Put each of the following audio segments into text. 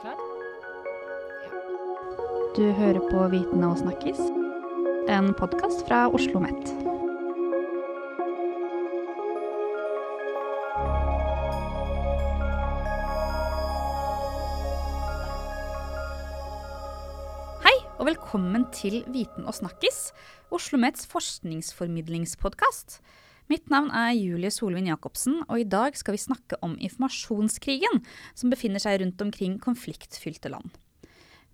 Klar? Du hører på Viten og snakkis, en podkast fra Oslo OsloMet. Og velkommen til Viten og snakkis, Oslo OsloMets forskningsformidlingspodkast. Mitt navn er Julie Solvin Jacobsen, og i dag skal vi snakke om informasjonskrigen som befinner seg rundt omkring konfliktfylte land.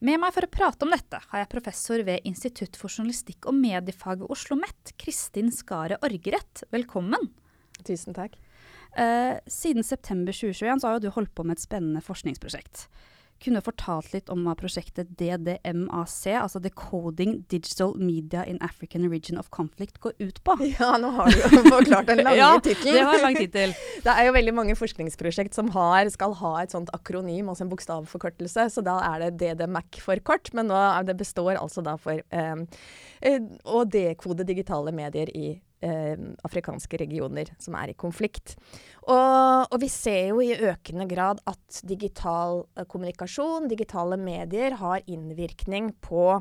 Med meg for å prate om dette har jeg professor ved Institutt for journalistikk og mediefag ved Oslo OsloMet, Kristin Skare Orgerett. Velkommen. Tusen takk. Eh, siden september 2021 har du holdt på med et spennende forskningsprosjekt kunne fortalt litt om hva prosjektet DDMAC, altså Decoding Digital Media in African Region of Conflict, går ut på. Ja, nå har du jo forklart den lange ja, tittelen. Det en lang tittel. det er jo veldig mange forskningsprosjekt som har, skal ha et sånt akronym, altså en bokstavforkortelse, så da er det DDMAC for kort. Men nå det består altså da for eh, eh, å dekode digitale medier i eh, afrikanske regioner som er i konflikt. Og, og, vi ser jo i økende grad at digital eh, kommunikasjon, digitale medier, har innvirkning på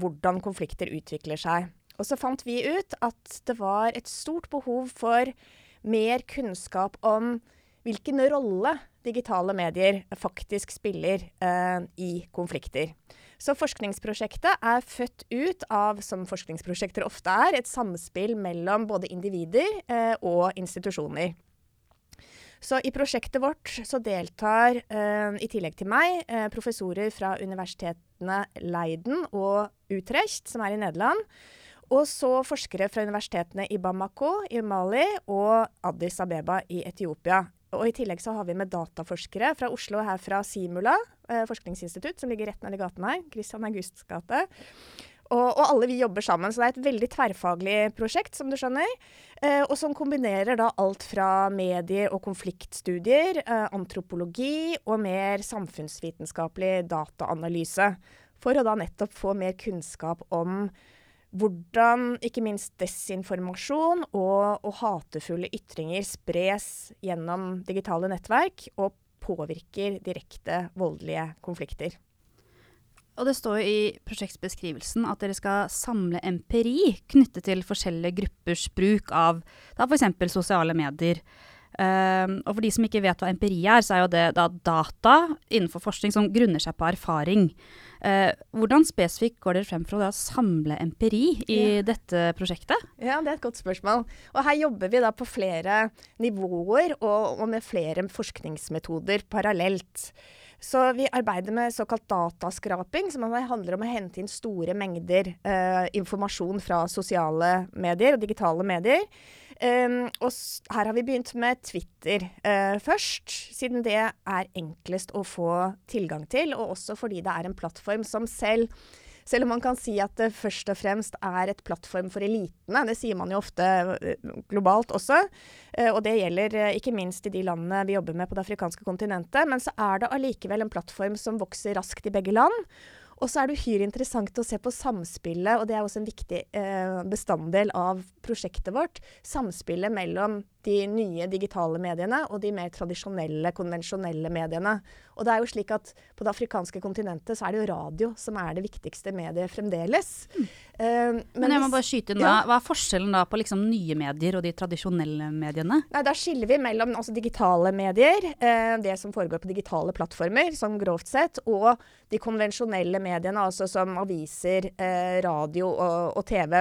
hvordan konflikter utvikler seg. Og så fant vi ut at det var et stort behov for mer kunnskap om hvilken rolle digitale medier faktisk spiller eh, i konflikter. Så forskningsprosjektet er født ut av, som forskningsprosjekter ofte er, et samspill mellom både individer eh, og institusjoner. Så i prosjektet vårt så deltar, eh, i tillegg til meg, eh, professorer fra universitetene Leiden og Utrecht, som er i Nederland. Og så forskere fra universitetene i Bamako i Mali og Addis Abeba i Etiopia. Og I tillegg så har vi med dataforskere fra Oslo her fra Simula eh, forskningsinstitutt, som ligger rett nedi gaten her. Christian Augusts gate. Og, og, alle vi jobber sammen, så det er et veldig tverrfaglig prosjekt, som du skjønner. Eh, og som kombinerer da alt fra medier og konfliktstudier, eh, antropologi og mer samfunnsvitenskapelig dataanalyse. For å da nettopp få mer kunnskap om hvordan ikke minst desinformasjon og, og, hatefulle ytringer spres gjennom digitale nettverk og påvirker direkte voldelige konflikter. Og det står i prosjektbeskrivelsen at dere skal samle empiri knyttet til forskjellige gruppers bruk av f.eks. sosiale medier. Um, og for de som ikke vet hva empiri er, så er jo det da data innenfor forskning som grunner seg på erfaring. Uh, hvordan spesifikt går dere frem for å samle empiri i ja. dette prosjektet? Ja, Det er et godt spørsmål. Og Her jobber vi da på flere nivåer og, og med flere forskningsmetoder parallelt. Så vi arbeider med såkalt dataskraping, som handler om å hente inn store mengder eh, informasjon fra sosiale medier og digitale medier. Um, og her har vi begynt med Twitter uh, først, siden det er enklest å få tilgang til, og også fordi det er en plattform som selv selv om man kan si at det først og fremst er et plattform for elitene, det sier man jo ofte uh, globalt også, uh, og det gjelder ikke minst i de landene vi jobber med på det afrikanske kontinentet, men så er det allikevel en plattform som vokser raskt i begge land. Og så er det uhyre interessant å se på samspillet, og det er også en viktig eh, bestanddel av prosjektet vårt. Samspillet mellom de nye digitale mediene og de mer tradisjonelle, konvensjonelle mediene. Og det er jo slik at på det afrikanske kontinentet så er det jo radio som er det viktigste mediet fremdeles. Mm. Uh, men, men, jeg må bare skyte inn da. Hva er forskjellen da på liksom nye medier og de tradisjonelle mediene? Nei, Da skiller vi mellom altså, digitale medier, uh, det som foregår på digitale plattformer, som grovt sett, og de konvensjonelle mediene, altså som aviser, uh, radio og, og TV.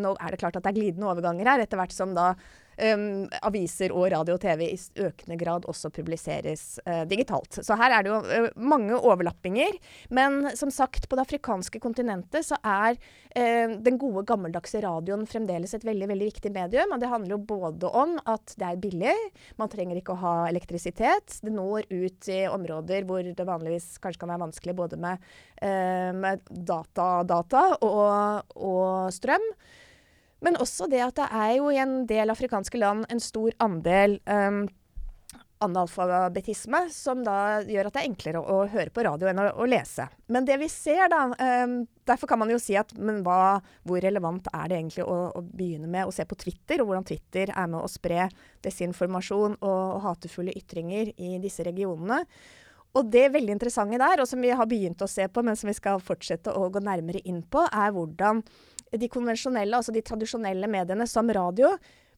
Nå er det klart at det er glidende overganger her, etter hvert som da um, aviser og radio og TV i økende grad også publiseres uh, digitalt. Så her er det jo uh, mange overlappinger. Men som sagt, på det afrikanske kontinentet så er uh, den gode, gammeldagse radioen fremdeles et veldig, veldig viktig medium. Og det handler jo både om at det er billig, man trenger ikke å ha elektrisitet. Det når ut i områder hvor det vanligvis kanskje kan være vanskelig både med, med data, data og, og strøm. Men også det at det er jo i en del afrikanske land en stor andel um, analfabetisme, som da gjør at det er enklere å, å høre på radio enn å, å, lese. Men det vi ser, da um, Derfor kan man jo si at men hva, hvor relevant er det egentlig å, å, begynne med å se på Twitter, og hvordan Twitter er med å spre desinformasjon og, og hatefulle ytringer i disse regionene. Og det veldig interessante der, og som vi har begynt å se på, men som vi skal fortsette å gå nærmere inn på, er hvordan de konvensjonelle, altså de tradisjonelle mediene som radio,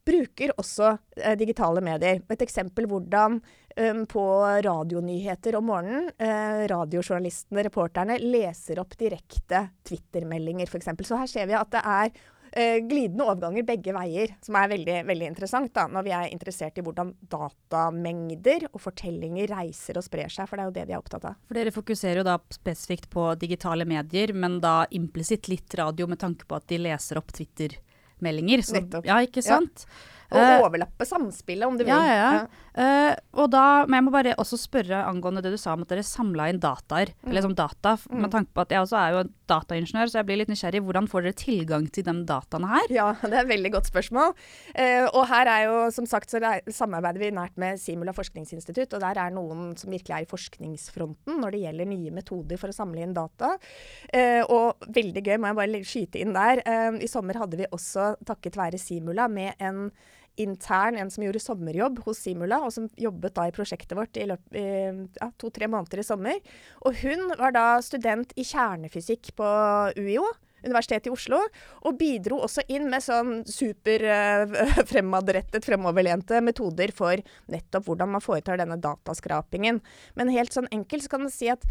bruker også eh, digitale medier. Et eksempel hvordan um, på radionyheter om morgenen eh, radiojournalistene, reporterne, leser opp direkte Twitter-meldinger, f.eks. Så her ser vi at det er eh, glidende overganger begge veier, som er veldig, veldig interessant da, når vi er interessert i hvordan datamengder og fortellinger reiser og sprer seg, for det er jo det vi er opptatt av. For Dere fokuserer jo da spesifikt på digitale medier, men da implisitt litt radio med tanke på at de leser opp Twitter-meldinger. Ja, ikke sant? Ja. Og uh, overlappe samspillet, om du vil. Ja, ja. ja. Uh, og da, men jeg må bare også spørre angående det du sa om at dere samla inn dataer, mm. eller som data, mm. med tanke på at jeg også er jo en dataingeniør, så jeg blir litt nysgjerrig. Hvordan får dere tilgang til de dataene her? Ja, det er et veldig godt spørsmål. Uh, og her er jo, som sagt, så samarbeider vi nært med Simula forskningsinstitutt, og der er noen som virkelig er i forskningsfronten når det gjelder nye metoder for å samle inn data. og veldig gøy, må jeg bare skyte inn der. I sommer hadde vi også, takket være Simula, med en intern, en som gjorde sommerjobb hos Simula, og som jobbet da i prosjektet vårt i, i ja, to-tre måneder i sommer. Og hun var da student i kjernefysikk på UiO. Universitetet i Oslo, og bidro også inn med sånn super uh, fremadrettet, fremoverlente metoder for nettopp hvordan man foretar denne dataskrapingen. Men helt sånn enkelt så kan man si at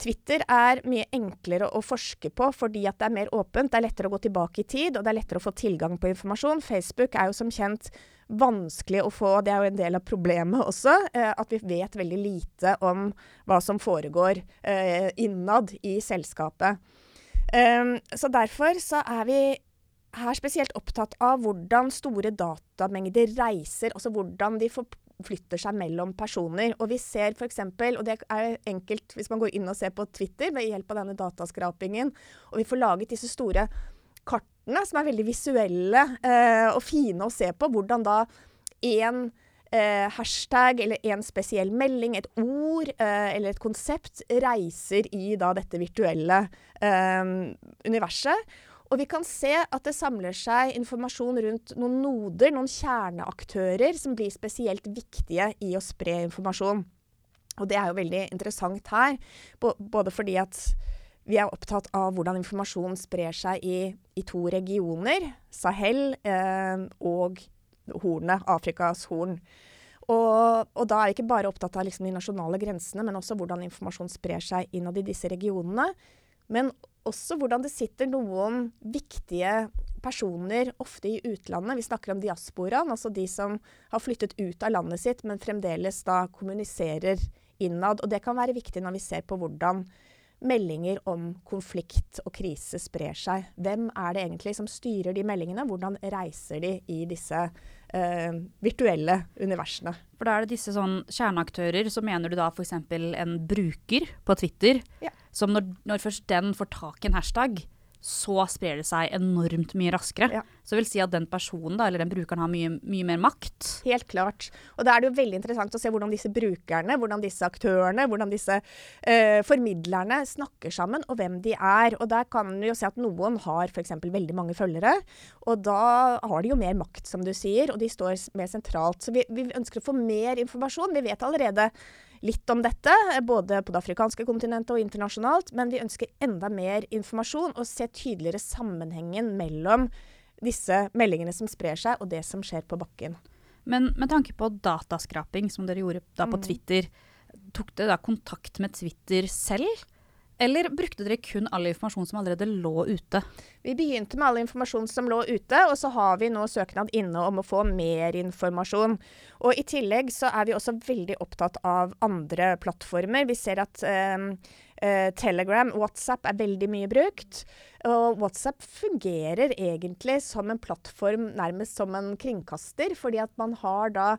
Twitter er mye enklere å forske på fordi at det er mer åpent. Det er lettere å gå tilbake i tid, og det er lettere å få tilgang på informasjon. Facebook er jo som kjent vanskelig å få, det er jo en del av problemet også, eh, at vi vet veldig lite om hva som foregår eh, innad i selskapet. Um, så derfor så er vi her spesielt opptatt av hvordan store datamengder reiser, altså hvordan de får flytter seg mellom personer. Og vi ser f.eks., og det er enkelt hvis man går inn og ser på Twitter ved hjelp av denne dataskrapingen, og vi får laget disse store kartene som er veldig visuelle eh, og fine å se på, hvordan da én eh, hashtag eller en spesiell melding, et ord eh, eller et konsept reiser i da dette virtuelle eh, universet. Og vi kan se at det samler seg informasjon rundt noen noder, noen kjerneaktører, som blir spesielt viktige i å spre informasjon. Og det er jo veldig interessant her, både fordi at vi er opptatt av hvordan informasjon sprer seg i, i to regioner, Sahel eh, og hornet, Afrikas horn. Og, og, da er vi ikke bare opptatt av liksom de nasjonale grensene, men også hvordan informasjon sprer seg innad i disse regionene. Men også hvordan det sitter noen viktige personer, ofte i utlandet. Vi snakker om diasporaen, altså de som har flyttet ut av landet sitt, men fremdeles da kommuniserer innad. Og det kan være viktig når vi ser på hvordan meldinger om konflikt og krise sprer seg. Hvem er det egentlig som styrer de meldingene? Hvordan reiser de i disse uh, virtuelle universene? For da er det disse sånn kjerneaktører, så mener du da f.eks. en bruker på Twitter, ja. som når, når først den får tak i en hashtag, så sprer det seg enormt mye raskere. Ja. Så det vil si at den personen da, eller den brukeren har mye, mye, mer makt. Helt klart. Og da er det jo veldig interessant å se hvordan disse brukerne, hvordan disse aktørene, hvordan disse eh, formidlerne snakker sammen, og hvem de er. Og der kan vi jo se at noen har f.eks. veldig mange følgere, og da har de jo mer makt, som du sier, og de står mer sentralt. Så vi, vi ønsker å få mer informasjon. Vi vet allerede litt om dette, både på det afrikanske kontinentet og internasjonalt. Men vi ønsker enda mer informasjon og se tydeligere sammenhengen mellom disse meldingene som sprer seg, og det som skjer på bakken. Men med tanke på dataskraping, som dere gjorde da på mm. Twitter, tok dere da kontakt med Twitter selv? Eller brukte dere kun all informasjon som allerede lå ute? Vi begynte med all informasjon som lå ute, og så har vi nå søknad inne om å få mer informasjon. Og I tillegg så er vi også veldig opptatt av andre plattformer. Vi ser at eh, eh, Telegram, WhatsApp er veldig mye brukt. Og WhatsApp fungerer egentlig som en plattform, nærmest som en kringkaster, fordi at man har da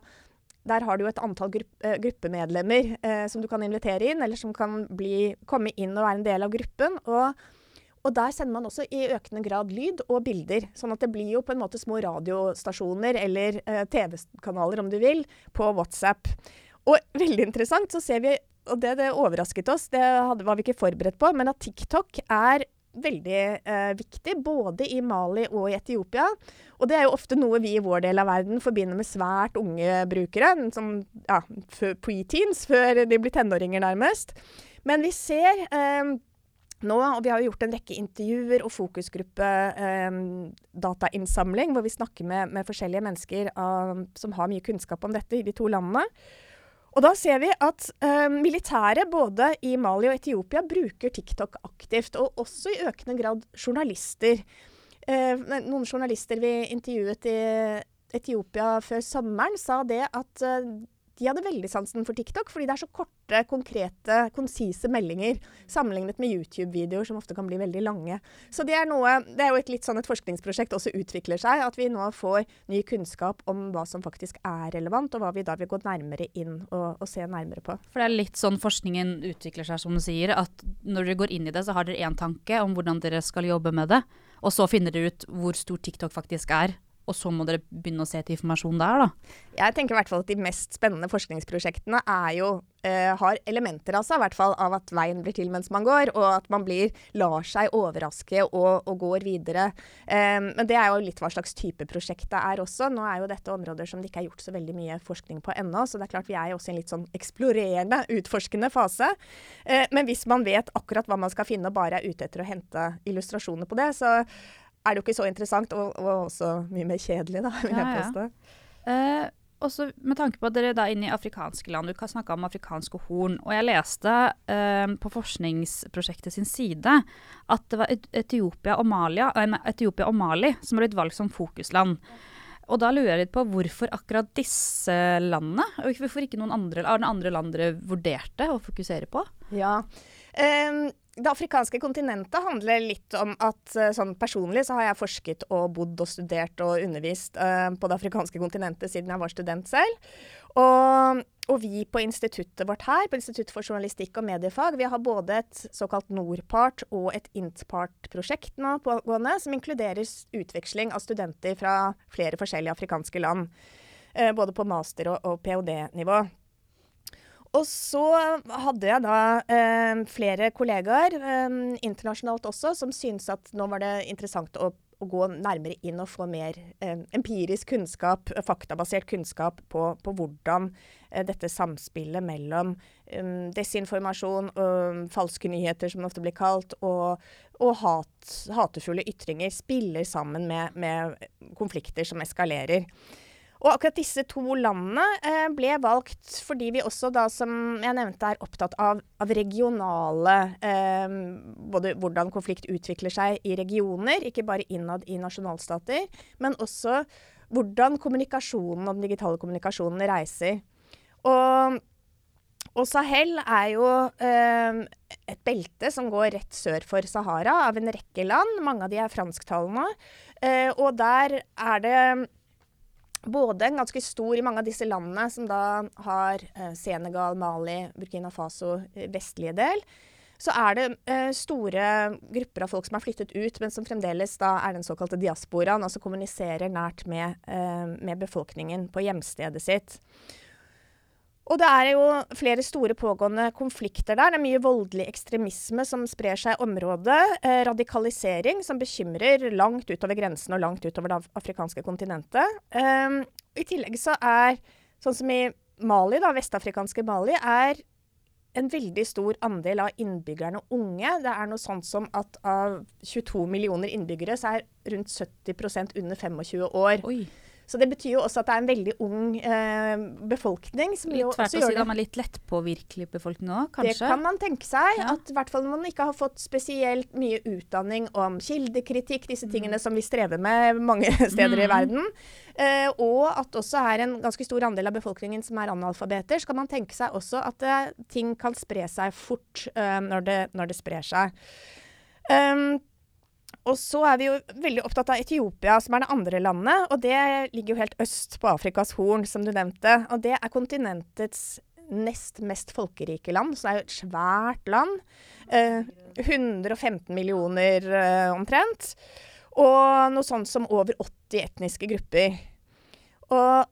der har du et antall grupp, uh, gruppemedlemmer eh, som du kan invitere inn, eller som kan bli, komme inn og være en del av gruppen. Og, og, der sender man også i økende grad lyd og bilder. Sånn at det blir jo på en måte små radiostasjoner eller eh, TV-kanaler, om du vil, på WhatsApp. Og veldig interessant så ser vi, og det, det overrasket oss, det hadde, var vi ikke forberedt på, men at TikTok er veldig eh, viktig både i Mali og i Etiopia. Og det er jo ofte noe vi i vår del av verden forbinder med svært unge brukere, som ja, preteens, før de blir tenåringer nærmest. Men vi ser eh, nå, og vi har jo gjort en rekke intervjuer og fokusgruppe eh, hvor vi snakker med, med forskjellige mennesker av, som har mye kunnskap om dette i de to landene. Og da ser vi at eh, militæret både i Mali og Etiopia bruker TikTok aktivt, og også i økende grad journalister. Eh, noen journalister vi intervjuet i Etiopia før sommeren, sa det at uh, de hadde veldig sansen for TikTok, fordi det er så korte, konkrete, konsise meldinger sammenlignet med YouTube-videoer som ofte kan bli veldig lange. Så det er, noe, det er jo et litt sånn et forskningsprosjekt også utvikler seg, at vi nå får ny kunnskap om hva som faktisk er relevant, og hva vi da vil gå nærmere inn og, og se nærmere på. For det er litt sånn forskningen utvikler seg, som du sier, at når dere går inn i det, så har dere én tanke om hvordan dere skal jobbe med det, og så finner dere ut hvor stor TikTok faktisk er og så må dere begynne å se til informasjon der, da? Jeg tenker i hvert fall at de mest spennende forskningsprosjektene er jo, uh, har elementer av i hvert fall av at veien blir til mens man går, og at man blir, lar seg overraske og, og går videre. Um, men det er jo litt hva slags type prosjekt det er også. Nå er jo dette områder som det ikke er gjort så veldig mye forskning på ennå, så det er klart vi er jo også i en litt sånn eksplorerende, utforskende fase. Uh, men hvis man vet akkurat hva man skal finne og bare er ute etter å hente illustrasjoner på det, så er det jo ikke så interessant, og, og også mye mer kjedelig, da, vil jeg påstå. Ja. Eh, også med tanke på at dere er inne i afrikanske land, du kan snakke om afrikanske horn. Og jeg leste eh, på forskningsprosjektet sin side at det var Etiopia og, Malia, eh, Etiopia og Mali som ble valgt som fokusland. Og da lurer jeg litt på hvorfor akkurat disse landene? Og hvorfor ikke noen andre, andre land dere vurderte å fokusere på? Ja, um det afrikanske kontinentet handler litt om at eh, sånn personlig så har jeg forsket og bodd og studert og undervist uh, på det afrikanske kontinentet siden jeg var student selv. Og, og, vi på instituttet vårt her, på Institutt for journalistikk og mediefag, vi har både et såkalt Nordpart og et Intpart-prosjekt nå pågående, som inkluderer utveksling av studenter fra flere forskjellige afrikanske land. Uh, både på master- og, og ph.d.-nivå. Og så hadde jeg da eh, flere kollegaer, eh, internasjonalt også, som syntes at nå var det interessant å, å gå nærmere inn og få mer eh, empirisk kunnskap, faktabasert kunnskap på, på hvordan eh, dette samspillet mellom eh, desinformasjon, og falske nyheter, som det ofte blir kalt, og, og hat, hatefulle ytringer spiller sammen med, med konflikter som eskalerer. Og akkurat disse to landene eh, ble valgt fordi vi også da, som jeg nevnte, er opptatt av, av regionale eh, Både hvordan konflikt utvikler seg i regioner, ikke bare innad i nasjonalstater, men også hvordan kommunikasjonen og den digitale kommunikasjonen reiser. Og, og Sahel er jo eh, et belte som går rett sør for Sahara, av en rekke land. Mange av de er fransktalende. Eh, og der er det både ganske stor i mange av disse landene, som da har eh, Senegal, Mali, Burkina Faso, eh, vestlige del, så er det eh, store grupper av folk som er flyttet ut, men som fremdeles da er den såkalte diasporaen, altså kommuniserer nært med, eh, med befolkningen på hjemstedet sitt. Og det er jo flere store pågående konflikter der. Det er mye voldelig ekstremisme som sprer seg i området. Eh, radikalisering som bekymrer langt utover grensen og langt utover det afrikanske kontinentet. Eh, I tillegg så er, sånn som i Mali, da, vestafrikanske Mali, er en veldig stor andel av innbyggerne unge. Det er noe sånt som at av 22 millioner innbyggere, så er rundt 70% under 25 år. Oi. Så det betyr jo også at det er en veldig ung eh, befolkning. Som litt tvert å si det. Litt lettpåvirkelig befolkning òg, kanskje? Det kan man tenke seg. Ja. At i hvert fall når man ikke har fått spesielt mye utdanning om kildekritikk, disse mm. tingene mm. som vi strever med mange steder mm. i verden. Eh, og at også er en ganske stor andel av befolkningen som er analfabeter, så kan man tenke seg også at eh, ting kan spre seg fort eh, når det, når, det, sprer seg. Um, og så er vi jo veldig opptatt av Etiopia, som er det andre landet. Og det ligger jo helt øst på Afrikas Horn, som du nevnte. Og det er kontinentets nest mest folkerike land, så det er jo et svært land. Eh, 115 millioner eh, omtrent. Og noe sånt som over 80 etniske grupper. Og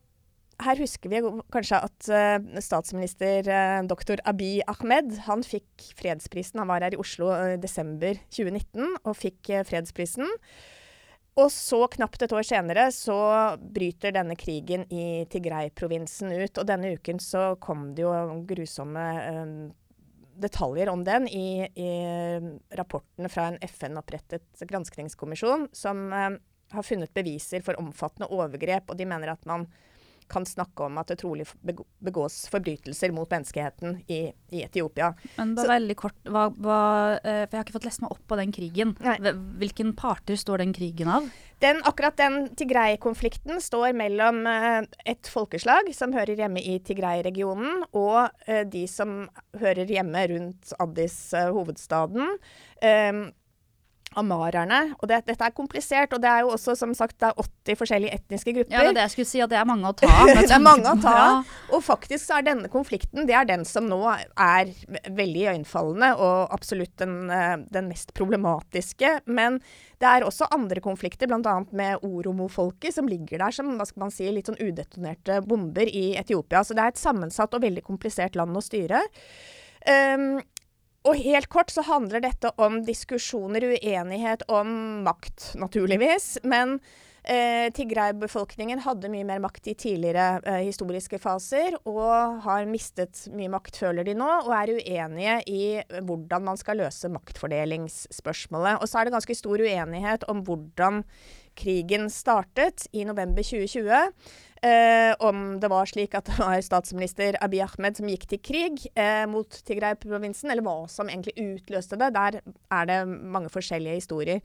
her husker vi kanskje at uh, statsminister uh, doktor Abiy Ahmed han fikk fredsprisen. Han var her i Oslo i uh, desember 2019 og fikk fredsprisen. Og så, knapt et år senere, så bryter denne krigen i Tigray-provinsen ut. Og denne uken så kom det jo grusomme detaljer om den i, i rapportene fra en FN-opprettet granskningskommisjon som har funnet beviser for omfattende overgrep, og de mener at man kan snakke om at det trolig begås forbrytelser mot menneskeheten i, i Etiopia. Men bare veldig kort, hva, hva, eh, for Jeg har ikke fått lest meg opp på den krigen. Nei. Hvilken parter står den krigen av? Den, akkurat den Tigray-konflikten står mellom uh, et folkeslag som hører hjemme i Tigray-regionen, og uh, de som hører hjemme rundt Addis, hovedstaden. Amarerne. Og det, dette er komplisert, og det er jo også som sagt det er 80 forskjellige etniske grupper. Ja, det er det jeg skulle si, at det er mange å ta. det er mange å ta. Og faktisk så er denne konflikten det er den som nå er veldig iøynefallende, og absolutt den, eh, den, mest problematiske. Men det er også andre konflikter, bl.a. med oromo-folket, som ligger der som hva skal man si, litt sånn udetonerte bomber i Etiopia. Så det er et sammensatt og veldig komplisert land å styre. Um, og helt kort så handler dette om diskusjoner, uenighet om makt, naturligvis. Men eh, Tigray-befolkningen hadde mye mer makt i tidligere eh, historiske faser, og har mistet mye makt, føler de nå, og er uenige i hvordan man skal løse maktfordelingsspørsmålet. Og så er det ganske stor uenighet om hvordan krigen startet i november 2020. Eh, om det var slik at det var statsminister Abiy Ahmed som gikk til krig eh, mot Tigray-provinsen, eller hva som egentlig utløste det. Der er det mange forskjellige historier.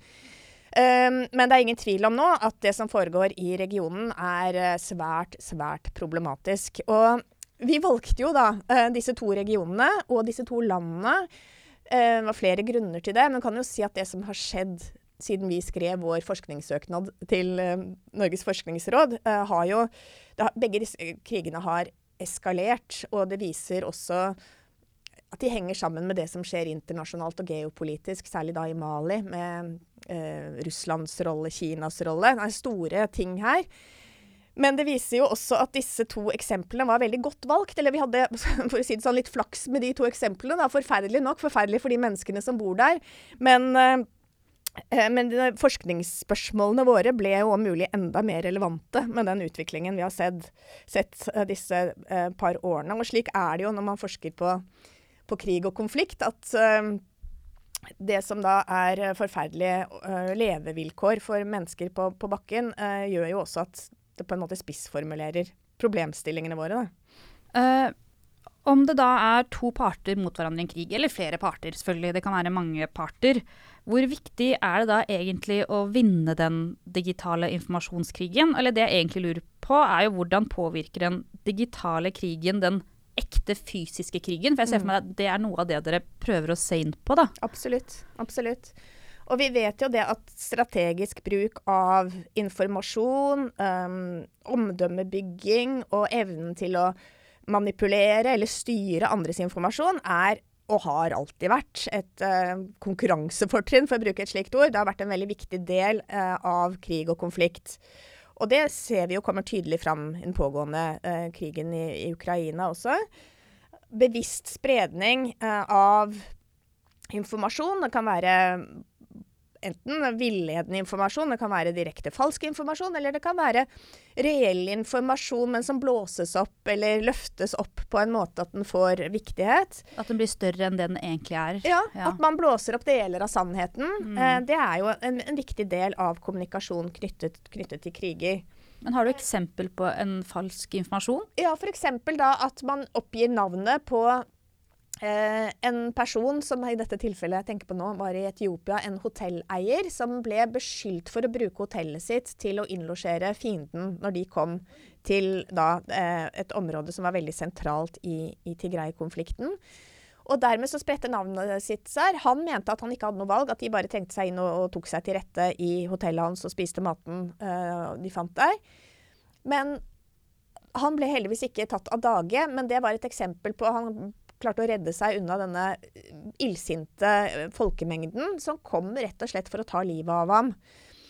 Um, men det er ingen tvil om nå at det som foregår i regionen er uh, svært, svært problematisk. Og vi valgte jo da uh, disse to regionene og disse to landene. Uh, det var flere grunner til det, men kan jo si at det som har skjedd siden vi skrev vår forskningssøknad til uh, Norges forskningsråd, uh, har jo har, Begge disse krigene har eskalert, og det viser også at de henger sammen med det som skjer internasjonalt og geopolitisk, særlig da i Mali, med uh, Russlands rolle, Kinas rolle. Det er store ting her. Men det viser jo også at disse to eksemplene var veldig godt valgt. Eller vi hadde for å si det sånn, litt flaks med de to eksemplene. Da. Forferdelig nok. Forferdelig for de menneskene som bor der. Men Eh, men forskningsspørsmålene våre ble jo om mulig enda mer relevante med den utviklingen vi har sett, sett eh, disse uh, par årene. Og slik er det jo når man forsker på, på krig og konflikt, at det som da er forferdelige levevilkår for mennesker på, på bakken, gjør jo også at det på en måte spissformulerer problemstillingene våre. Uh, om det da er to parter mot hverandre i en krig, eller flere parter, selvfølgelig, det kan være mange parter, hvor viktig er det da egentlig å vinne den digitale informasjonskrigen? Eller det jeg egentlig lurer på, er jo hvordan påvirker den digitale krigen den ekte fysiske krigen? For jeg ser for meg at det er noe av det dere prøver å se inn på, da. Absolutt. Absolutt. Og vi vet jo det at strategisk bruk av informasjon, um, omdømmebygging og evnen til å manipulere eller styre andres informasjon er og har alltid vært et uh, konkurransefortrinn, for å bruke et slikt ord. Det har vært en veldig viktig del uh, av krig og konflikt. Og det ser vi jo kommer tydelig fram i den pågående uh, krigen i, i, Ukraina også. Bevisst spredning av informasjon. Det kan være enten villedende informasjon, det kan være direkte falsk informasjon, eller det kan være reell informasjon, men som blåses opp eller løftes opp på en måte at den får viktighet. At den blir større enn det den egentlig er. Ja, ja. at man blåser opp deler av sannheten. Mm. Eh, det er jo en, en, viktig del av kommunikasjon knyttet, knyttet til kriger. Men Har du eksempel på en falsk informasjon? Ja, f.eks. at man oppgir navnet på Eh, en person som i dette tilfellet jeg tenker på nå, var i Etiopia, en hotelleier som ble beskyldt for å bruke hotellet sitt til å innlosjere fienden når de kom til da, eh, et område som var veldig sentralt i, i Tigray-konflikten. Og dermed så spredte navnet sitt seg. Han mente at han ikke hadde noe valg, at de bare trengte seg inn og, og tok seg til rette i hotellet hans og spiste maten uh, de fant der. Men han ble heldigvis ikke tatt av dage, men det var et eksempel på Han klarte å redde seg unna denne illsinte folkemengden som kom rett og slett for å ta livet av ham.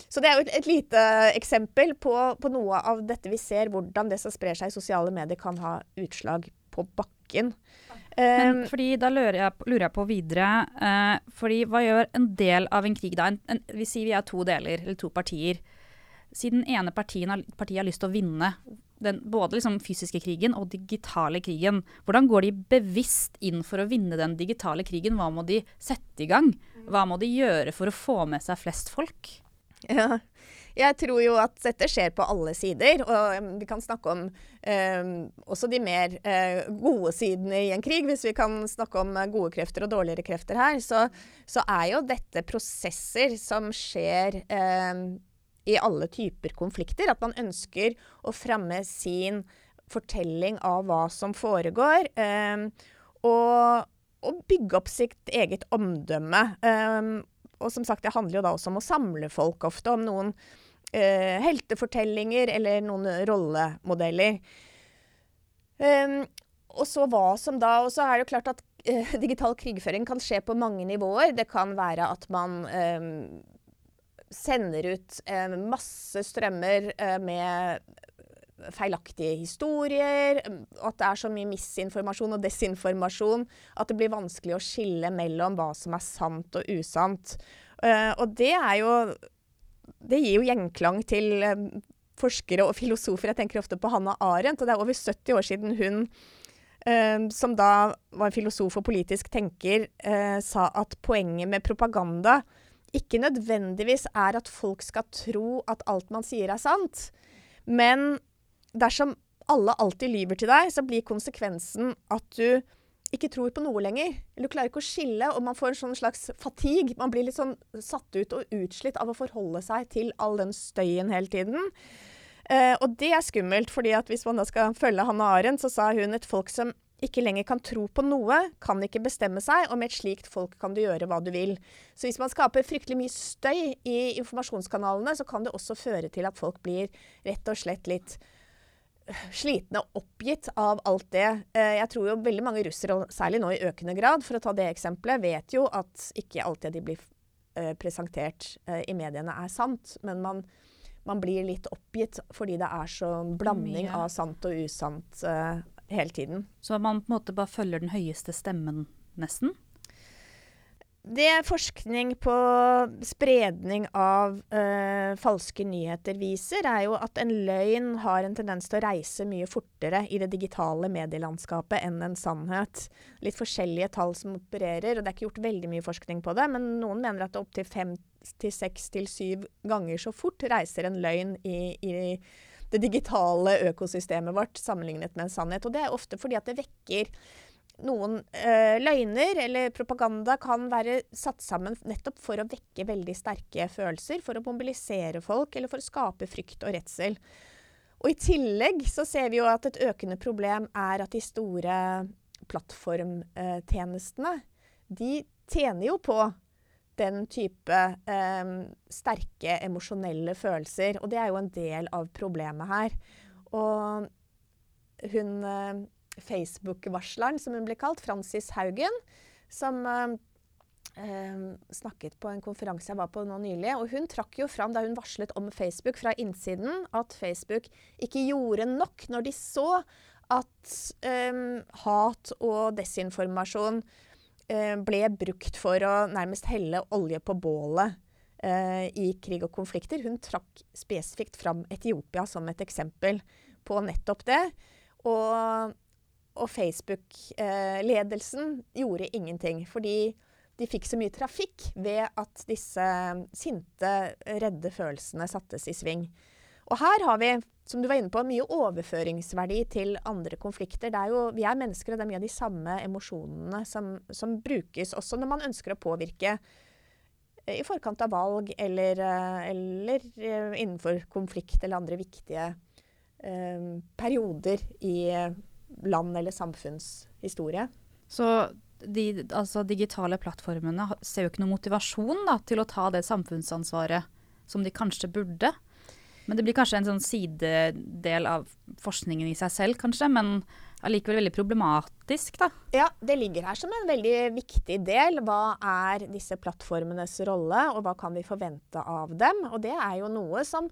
så det er jo et, et lite eksempel på, på, noe av dette vi ser, hvordan det som sprer seg i sosiale medier, kan ha utslag på bakken. Men fordi Da lurer jeg, lurer jeg på videre eh, fordi Hva gjør en del av en krig da? En, en, vi sier vi er to deler, eller to partier. Siden ene partiet har, partiet har lyst til å vinne den, både liksom fysiske krigen og digitale krigen. Hvordan går de bevisst inn for å vinne den digitale krigen? Hva må de sette i gang? Hva må de gjøre for å få med seg flest folk? Ja. Jeg tror jo at dette skjer på alle sider. Og vi kan snakke om eh, også de mer eh, gode sidene i en krig. Hvis vi kan snakke om uh, gode krefter og dårligere krefter her, så, så er jo dette prosesser som skjer um, i alle typer konflikter. At man ønsker å fremme sin fortelling av hva som foregår. og, og bygge opp sitt eget omdømme. og som sagt, det handler jo da også om å samle folk ofte. Om noen uh, heltefortellinger eller noen rollemodeller. Um, og så hva som da Og så er det jo klart at uh, digital krigføring kan skje på mange nivåer. Det kan være at man sender ut eh, masse strømmer eh, med feilaktige historier. At det er så mye misinformasjon og desinformasjon at det blir vanskelig å skille mellom hva som er sant og usant. Uh, og det er jo det gir jo gjenklang til eh, forskere og filosofer. Jeg tenker ofte på Hanna Arendt, og det er over 70 år siden hun, Uh, som da var filosof og politisk tenker, uh, sa at poenget med propaganda ikke nødvendigvis er at folk skal tro at alt man sier er sant, men dersom alle alltid lyver til deg, så blir konsekvensen at du ikke tror på noe lenger. Du klarer ikke å skille, og man får en sånn slags fatigue. Man blir litt sånn satt ut og utslitt av å forholde seg til all den støyen hele tiden. Eh, og det er skummelt, fordi at hvis man da skal følge Hanne Arendt, så sa hun et folk som ikke lenger kan tro på noe, kan ikke bestemme seg, og med et slikt folk kan du gjøre hva du vil. Så hvis man skaper fryktelig mye støy i informasjonskanalene, så kan det også føre til at folk blir rett og slett litt slitne og oppgitt av alt det. Eh, jeg tror jo veldig mange russere, særlig nå i økende grad, for å ta det eksempelet, vet jo at ikke alt det de blir eh, presentert eh, i mediene er sant. Men man, man, blir litt oppgitt fordi det er så blanding av sant og usant hele tiden. Så man på en måte bare følger den høyeste stemmen, nesten? Det forskning på spredning av øh, falske nyheter viser, er jo at en løgn har en tendens til å reise mye fortere i det digitale medielandskapet enn en sannhet. Litt forskjellige tall som opererer, og det er ikke gjort veldig mye forskning på det, men noen mener at det opptil fem til seks til syv ganger så fort reiser en løgn i, i det digitale økosystemet vårt sammenlignet med en sannhet. Og det er ofte fordi at det vekker noen øh, løgner eller propaganda kan være satt sammen nettopp for å vekke veldig sterke følelser, for å mobilisere folk eller for å skape frykt og redsel. Og I tillegg så ser vi jo at et økende problem er at de store plattformtjenestene de tjener jo på den type eh, sterke emosjonelle følelser. Og det er jo en del av problemet her. Og hun eh, Facebook-varsleren, som hun ble kalt, Francis Haugen, som eh, snakket på en konferanse jeg var på nå nylig. og Hun trakk jo fram da hun varslet om Facebook fra innsiden, at Facebook ikke gjorde nok når de så at um, hat og desinformasjon ble brukt for å nærmest helle olje på bålet uh, i krig og konflikter. Hun trakk spesifikt fram Etiopia som et eksempel på nettopp det. Og og Facebook-ledelsen gjorde ingenting. Fordi de fikk så mye trafikk ved at disse sinte, redde følelsene sattes i sving. Og her har vi, som du var inne på, mye overføringsverdi til andre konflikter. Er jo, vi er mennesker, og det er mye av de samme emosjonene som, som brukes også når man ønsker å påvirke eh, i forkant av valg eller, eh, eller eh, innenfor konflikt eller andre viktige eh, perioder i land- eller samfunnshistorie. Så de altså, digitale plattformene ser jo ikke noe motivasjon da, til å ta det samfunnsansvaret som de kanskje burde? Men det blir kanskje en sånn sidedel av forskningen i seg selv, kanskje. Men allikevel veldig problematisk, da. Ja, det ligger her som en veldig viktig del. Hva er disse plattformenes rolle, og hva kan vi forvente av dem? Og det er jo noe som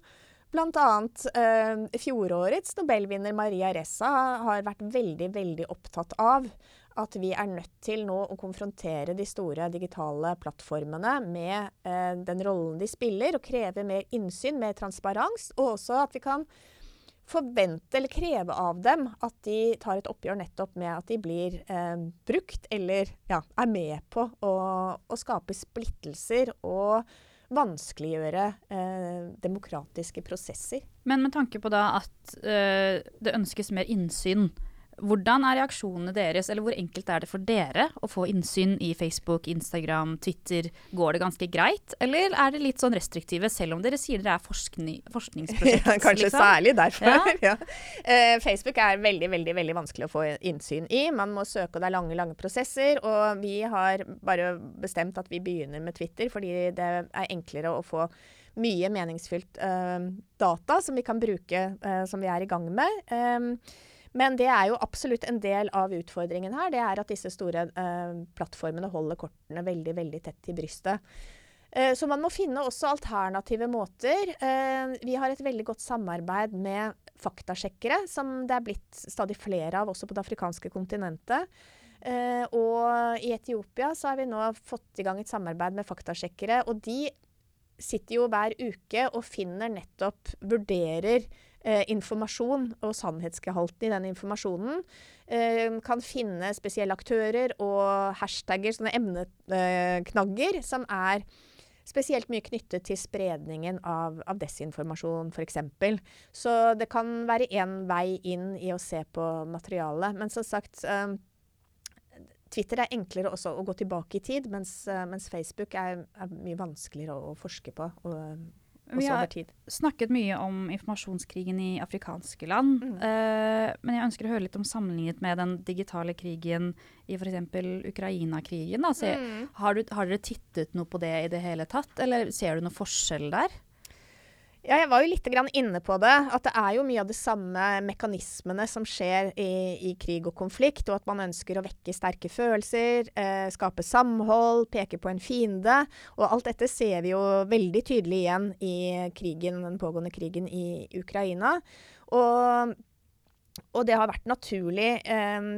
bl.a. Eh, fjorårets nobelvinner Maria Ressa har vært veldig, veldig opptatt av at vi er nødt til nå å konfrontere de store digitale plattformene med eh, den rollen de spiller, og kreve mer innsyn, mer transparens, og også at vi kan forvente eller kreve av dem at de tar et oppgjør nettopp med at de blir eh, brukt, eller ja, er med på å, å skape splittelser og vanskeliggjøre eh, demokratiske prosesser. Men med tanke på da at eh, det ønskes mer innsyn hvordan er reaksjonene deres, eller hvor enkelt er det for dere å få innsyn i Facebook, Instagram, Twitter? Går det ganske greit, eller er det litt sånn restriktive, selv om dere sier dere er forskning, forskningsprosjekt? Ja, kanskje liksom? særlig derfor. Ja. ja. Uh, Facebook er veldig, veldig, veldig vanskelig å få innsyn i. Man må søke, og det er lange, lange prosesser. Og vi har bare bestemt at vi begynner med Twitter, fordi det er enklere å få mye meningsfylt uh, data som vi kan bruke, uh, som vi er i gang med. Um, men det er jo absolutt en del av utfordringen her. Det er at disse store eh, plattformene holder kortene veldig, veldig tett til brystet. Eh, så man må finne også alternative måter. Eh, vi har et veldig godt samarbeid med faktasjekkere, som det er blitt stadig flere av også på det afrikanske kontinentet. Eh, og i Etiopia så har vi nå fått i gang et samarbeid med faktasjekkere. Og de sitter jo hver uke og finner nettopp Vurderer eh, informasjon og sannhetsgehalten i den informasjonen. Eh, kan finne spesielle aktører og hashtagger, sånne emneknagger, som er spesielt mye knyttet til spredningen av, av desinformasjon, f.eks. Så det kan være én vei inn i å se på materialet. Men som sagt eh, Twitter er enklere å gå tilbake i tid, mens, eh, mens Facebook er, er, mye vanskeligere å, å forske på. Og, vi har snakket mye om informasjonskrigen i afrikanske land. Mm. Uh, men jeg ønsker å høre litt om sammenlignet med den digitale krigen i f.eks. Ukraina-krigen. Mm. Har, har, dere tittet noe på det i det hele tatt, eller ser du noe forskjell der? Ja, jeg var jo litt inne på det. At det er jo mye av de samme mekanismene som skjer i, i krig og konflikt. Og at man ønsker å vekke sterke følelser, eh, skape samhold, peke på en fiende. Og alt dette ser vi jo veldig tydelig igjen i krigen, den pågående krigen i Ukraina. Og, og det har vært naturlig. Eh,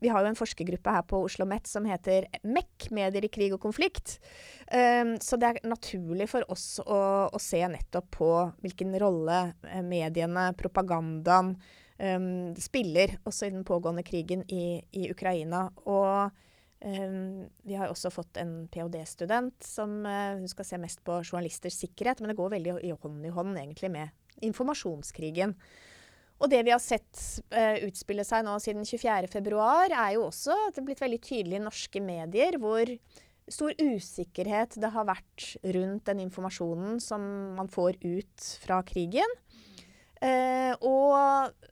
vi har jo en forskergruppe her på Oslo OsloMet som heter MEC, Medier i krig og konflikt. Um, så det er naturlig for oss å, å, se nettopp på hvilken rolle eh, mediene, propagandaen, um, spiller også i den pågående krigen i, i Ukraina. Og um, vi har også fått en ph.d.-student som uh, skal se mest på journalisters sikkerhet, men det går veldig hånd i hånd egentlig med informasjonskrigen. Og det vi har sett uh, utspille seg nå siden 24.2, er jo også at det er blitt veldig tydelig i norske medier hvor stor usikkerhet det har vært rundt den informasjonen som man får ut fra krigen. Uh, og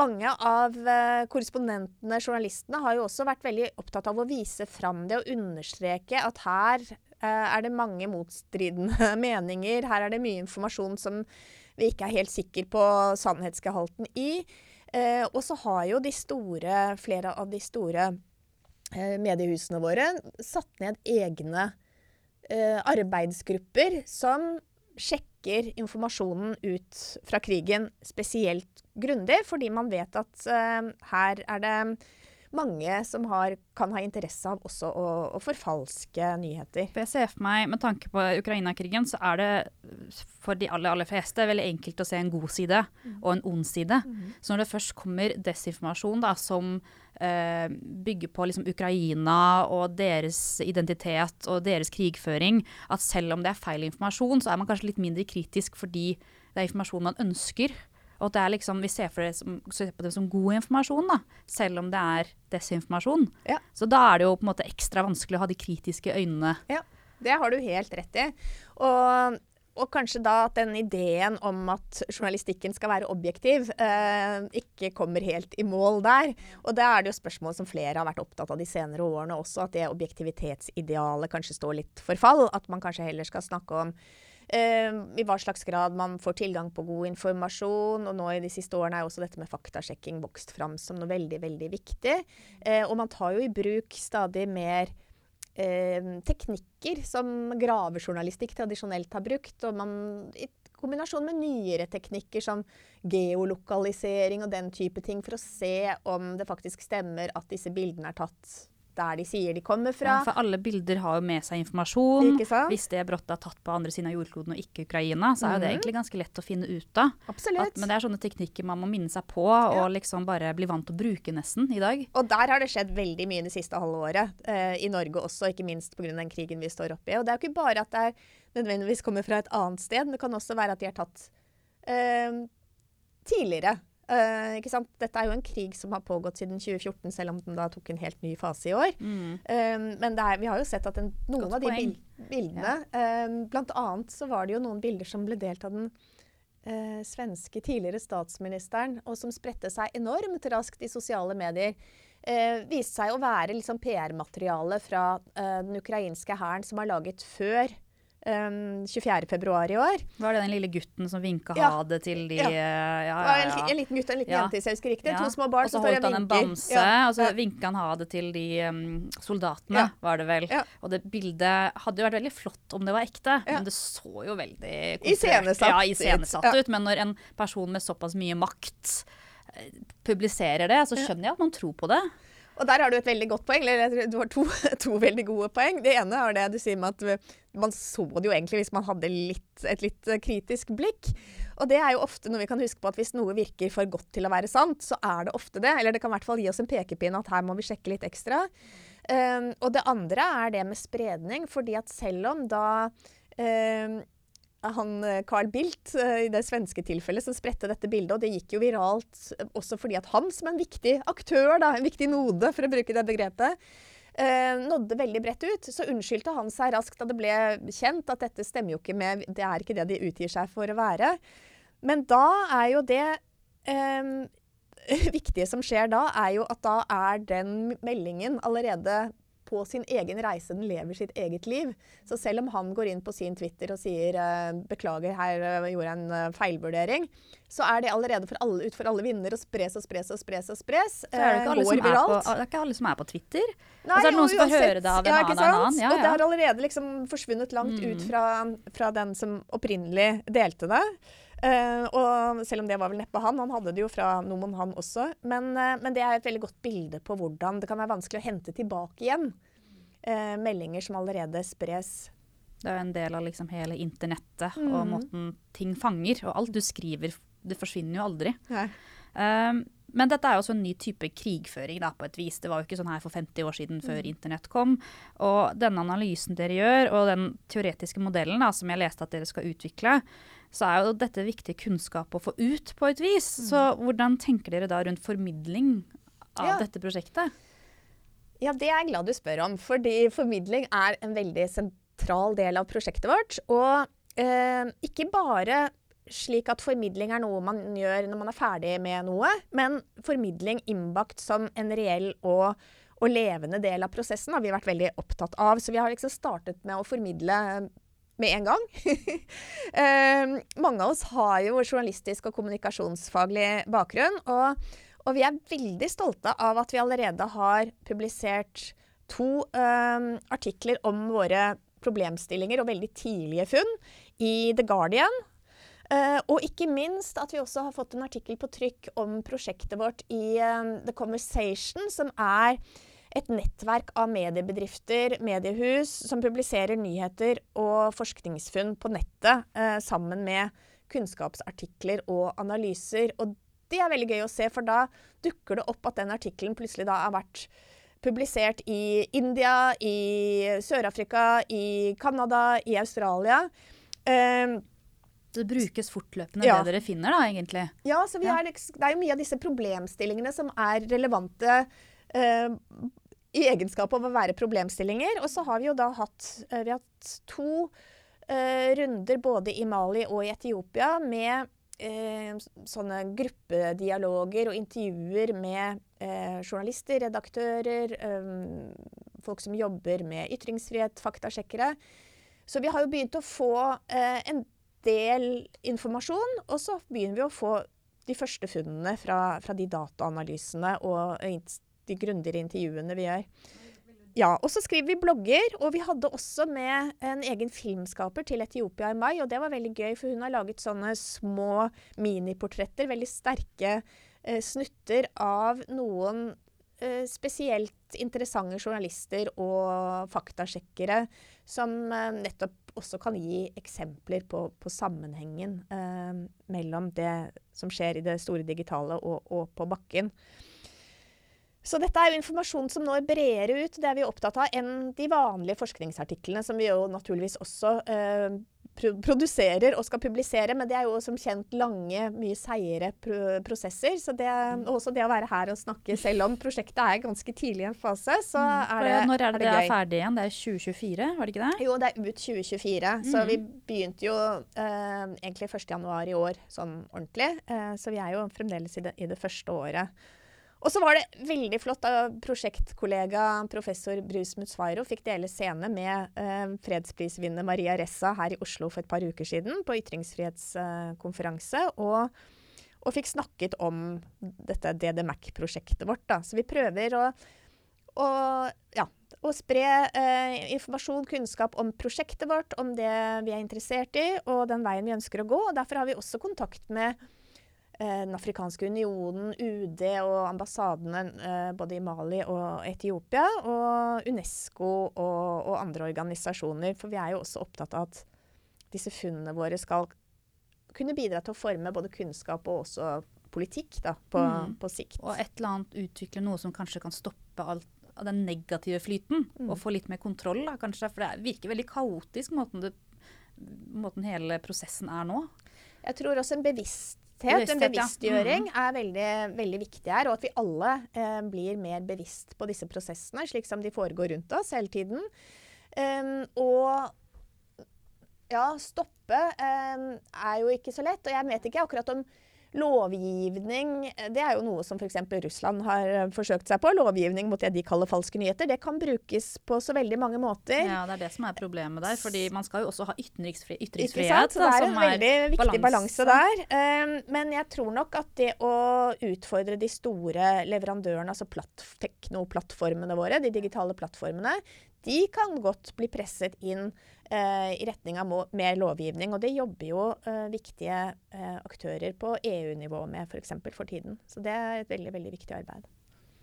mange av uh, korrespondentene, journalistene, har jo også vært veldig opptatt av å vise fram det og understreke at her er det mange motstridende meninger. Her er det mye informasjon som vi ikke er helt sikre på sannhetsgehalten i. Eh, og så har jo de store, flere av de store eh, mediehusene våre satt ned egne eh, arbeidsgrupper som sjekker informasjonen ut fra krigen spesielt grundig, fordi man vet at eh, her er det mange som har, kan ha interesse av også å, å, forfalske nyheter. For jeg ser for meg, Med tanke på Ukraina-krigen, så er det for de aller, aller fleste veldig enkelt å se en god side mm. og en ond side. Mm. Så når det først kommer desinformasjon da, som eh, bygger på liksom, Ukraina og deres identitet og deres krigføring, at selv om det er feil informasjon, så er man kanskje litt mindre kritisk fordi det er informasjon man ønsker. Og at det er liksom, vi ser, det som, ser på det som god informasjon, da, selv om det er desinformasjon. Ja. Så da er det jo på en måte ekstra vanskelig å ha de kritiske øynene. Ja, det har du helt rett i. Og, og kanskje da at den ideen om at journalistikken skal være objektiv, eh, ikke kommer helt i mål der. Og da er det jo spørsmål som flere har vært opptatt av de senere årene også, at det objektivitetsidealet kanskje står litt for fall. At man kanskje heller skal snakke om i hva slags grad man får tilgang på god informasjon. Og nå i de siste årene er også dette med faktasjekking vokst fram som noe veldig, veldig viktig. Eh, og man tar jo i bruk stadig mer eh, teknikker som gravejournalistikk tradisjonelt har brukt. og man kombinasjon med nyere teknikker som geolokalisering og den type ting, for å se om det faktisk stemmer at disse bildene er tatt der de sier de kommer fra. Ja, for alle bilder har jo med seg informasjon. Hvis det brått er tatt på andre siden av jordkloden og ikke Ukraina, så er mm. det mhm. egentlig ganske lett å finne ut av. Absolutt. At, men det er sånne teknikker man må minne seg på og liksom bare bli vant til å bruke nesten i dag. Og der har det skjedd veldig mye det siste halve året. Eh, I Norge også, ikke minst pga. den krigen vi står oppe i. Og det er jo ikke bare at det er nødvendigvis kommer fra et annet sted, men det kan også være at de er tatt eh, tidligere. Uh, Dette er jo en krig som har pågått siden 2014, selv om den da tok en helt ny fase i år. Mm. Um, men er, vi har jo sett at en, noen Godt av de bil bildene ja. um, Blant annet så var det jo noen bilder som ble delt av den uh, svenske tidligere statsministeren, og som spredte seg enormt raskt i sosiale medier. Uh, viste seg å være liksom PR-materiale fra den ukrainske hæren som har laget før um, ehm, 24.2 i år. Var det den lille gutten som vinka ja. ha det til de Ja, ja, ja, ja. En, en, liten gutt og en liten jente, hvis jeg husker riktig. To små barn som står og vinker. Og så holdt han en bamse, og så vinka han ha det til de um, soldatene, var det vel. Og det bildet hadde jo vært veldig flott om det var ekte, men det så jo veldig Iscenesatt ja, iscenesatt ut. Men når en person med såpass mye makt eh, publiserer det, så skjønner jeg at man tror på det. Og der har du et veldig godt poeng. Eller du har to, to, veldig gode poeng. Det ene er det du sier med at man så det jo egentlig hvis man hadde litt, et litt eh, kritisk blikk. Og det er jo ofte noe vi kan huske på at hvis noe virker for godt til å være sant, så er det ofte det. Eller det kan i hvert fall gi oss en pekepinn at her må vi sjekke litt ekstra. Um, og det andre er det med spredning, fordi at selv om da um, han eh, Carl Bildt eh, i det svenske tilfellet som spredte dette bildet. Og det gikk jo viralt eh, også fordi at han som en viktig aktør, da, en viktig node, for å bruke det begrepet, eh, nådde veldig bredt ut. Så unnskyldte han seg raskt da det ble kjent at dette stemmer jo ikke med Det er ikke det de utgir seg for å være. Men da er jo det eh, viktige som skjer da, er jo at da er den meldingen allerede på sin egen reise. Den lever sitt eget liv. Så selv om han går inn på sin Twitter og sier uh, 'beklager, her uh, gjorde jeg en uh, feilvurdering', så er det allerede for alle, ut for alle vinder og spres og spres og spres. og spres. Så er det, ikke alle som er på, det er ikke alle som er på Twitter. Og så er det noen som får høre det av en ja, annen. annen. Ja, og det har allerede liksom forsvunnet langt mm. ut fra, fra den som opprinnelig delte det. Uh, og selv om det var vel neppe han, han hadde det jo fra Nomon han også. Men, uh, men, det er et veldig godt bilde på hvordan det kan være vanskelig å hente tilbake igjen uh, meldinger som allerede spres. Det er en del av liksom hele internettet mm. og måten ting fanger. Og alt du skriver, det forsvinner jo aldri. men dette er jo også en ny type krigføring da, på et vis. Det var jo ikke sånn her for 50 år siden før mm. internett kom. Og denne analysen dere gjør, og den teoretiske modellen da, som jeg leste at dere skal utvikle, så er jo dette viktig kunnskap å få ut på et vis. Mm. Så hvordan tenker dere da rundt formidling av ja. dette prosjektet? Ja, det er jeg glad du spør om. Fordi formidling er en veldig sentral del av prosjektet vårt. Og eh, ikke bare slik at formidling er noe man gjør når man er ferdig med noe, men formidling innbakt som en reell og, og levende del av prosessen har vi vært veldig opptatt av. Så vi har liksom startet med å formidle med en gang. uh, mange av oss har jo journalistisk og kommunikasjonsfaglig bakgrunn. Og, og, vi er veldig stolte av at vi allerede har publisert to uh, artikler om våre problemstillinger og veldig tidlige funn i The Guardian. Uh, og ikke minst at vi også har fått en artikkel på trykk om prosjektet vårt i The Conversation, som er et nettverk av mediebedrifter, mediehus, som publiserer nyheter og forskningsfunn på nettet eh, sammen med kunnskapsartikler og analyser. Og det er veldig gøy å se, for da dukker det opp at den artikkelen plutselig da har vært publisert i India, i Sør-Afrika, i Canada, i Australia. Eh, det brukes fortløpende ja. det dere finner, da, egentlig? Ja, så. Er, det er jo mye av disse problemstillingene som er relevante Uh, i egenskap av å være problemstillinger. Og så har vi jo da hatt, uh, vi hatt to uh, runder både i Mali og i Etiopia med uh, sånne gruppedialoger og intervjuer med journalister, redaktører, um, folk som jobber med ytringsfrihet, faktasjekkere. Så vi har jo begynt å få eh, en del informasjon, og så begynner vi å få de første funnene fra, fra de dataanalysene og de grundigere intervjuene vi gjør. Ja, og så skriver vi blogger, og vi hadde også med en egen filmskaper til Etiopia i mai, og det var veldig gøy, for hun har laget sånne små miniportretter, veldig sterke eh, snutter av noen eh, spesielt interessante journalister og faktasjekkere som eh, nettopp også kan gi eksempler på, på sammenhengen eh, mellom det som skjer i det store digitale og, og på bakken. Så dette er jo informasjon som når bredere ut, det er vi opptatt av, enn de vanlige forskningsartiklene, som vi jo naturligvis også eh, produserer og skal publisere. Men det er jo som kjent lange, mye seigere pr prosesser. Så det, også det å være her og snakke, selv om prosjektet er ganske tidlig i en fase, så mm. er det, Når er det, det er ferdig igjen? Det er 2024, var det ikke det? Jo, det er ut 2024. Mm. Så vi begynte jo eh, egentlig 1.1 i år sånn ordentlig. Eh, så vi er jo fremdeles i det, i det første året. Og så var det veldig flott da prosjektkollega professor Brus Mutsvairo fikk dele scene med eh, fredsprisvinner Maria Ressa her i Oslo for et par uker siden på ytringsfrihetskonferanse. Eh, og, og, fikk snakket om dette DDMAC-prosjektet vårt. Da. Så vi prøver å, å, ja, å spre eh, informasjon, kunnskap om prosjektet vårt, om det vi er interessert i, og den veien vi ønsker å gå. og Derfor har vi også kontakt med Den afrikanske unionen, UD og ambassadene eh, både i Mali og Etiopia, og UNESCO og, og, andre organisasjoner. For vi er jo også opptatt av at disse funnene våre skal kunne bidra til å forme både kunnskap og også politikk da, på, mm. på sikt. Og et eller annet utvikle noe som kanskje kan stoppe alt av den negative flyten, mm. og få litt mer kontroll, da, kanskje. For det virker veldig kaotisk, måten, det, måten hele prosessen er nå. Jeg tror også en bevisst bevissthet, en bevisstgjøring, ja. mm. er veldig, veldig, viktig her. Og at vi alle eh, blir mer bevisst på disse prosessene, slik som de foregår rundt oss hele tiden. Um, og ja, stoppe um, er jo ikke så lett. Og jeg vet ikke akkurat om Lovgivning det er jo noe som f.eks. Russland har eh, forsøkt seg på. Lovgivning mot det de kaller falske nyheter. Det kan brukes på så veldig mange måter. Ja, Det er det som er problemet der. fordi man skal jo også ha ytringsfri ytringsfrihet. Så det er en veldig er viktig balanse der. Um, men jeg tror nok at det å utfordre de store leverandørene, altså teknoplattformene våre, de digitale plattformene, de kan godt bli presset inn eh, i retning av mer lovgivning. Og det jobber jo eh, viktige eh, aktører på EU-nivå med f.eks. For, for tiden. Så det er et veldig, veldig viktig arbeid.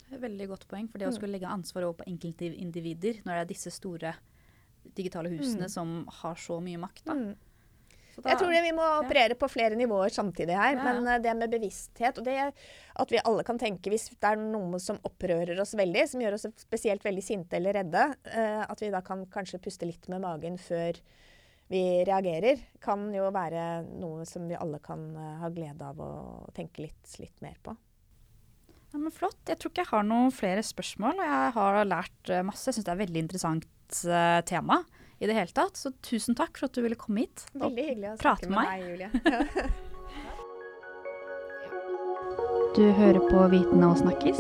Veldig godt poeng. For det å mm. skulle legge ansvar over på enkeltindivider når det er disse store digitale husene mm. som har så mye makt. da. Mm. Da, jeg tror det, vi må operere på flere nivåer samtidig her. Ja. Men uh, det med bevissthet, og det at vi alle kan tenke hvis det er noe som opprører oss veldig, som gjør oss spesielt veldig sinte eller redde, uh, at vi da kan kanskje puste litt med magen før vi reagerer, kan jo være noe som vi alle kan uh, ha glede av å tenke litt, litt mer på. Ja, men Flott. Jeg tror ikke jeg har noen flere spørsmål. og Jeg har lært masse. Jeg syns det er et veldig interessant tema i det hele tatt. Så tusen takk for at du ville komme hit Veldig hyggelig å snakke med, meg. deg, Julie. du hører på Viten og snakkes,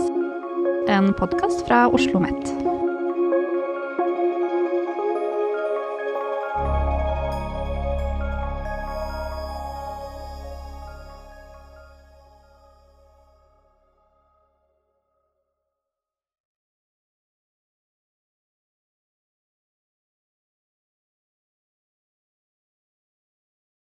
en podkast fra Oslo OsloMet.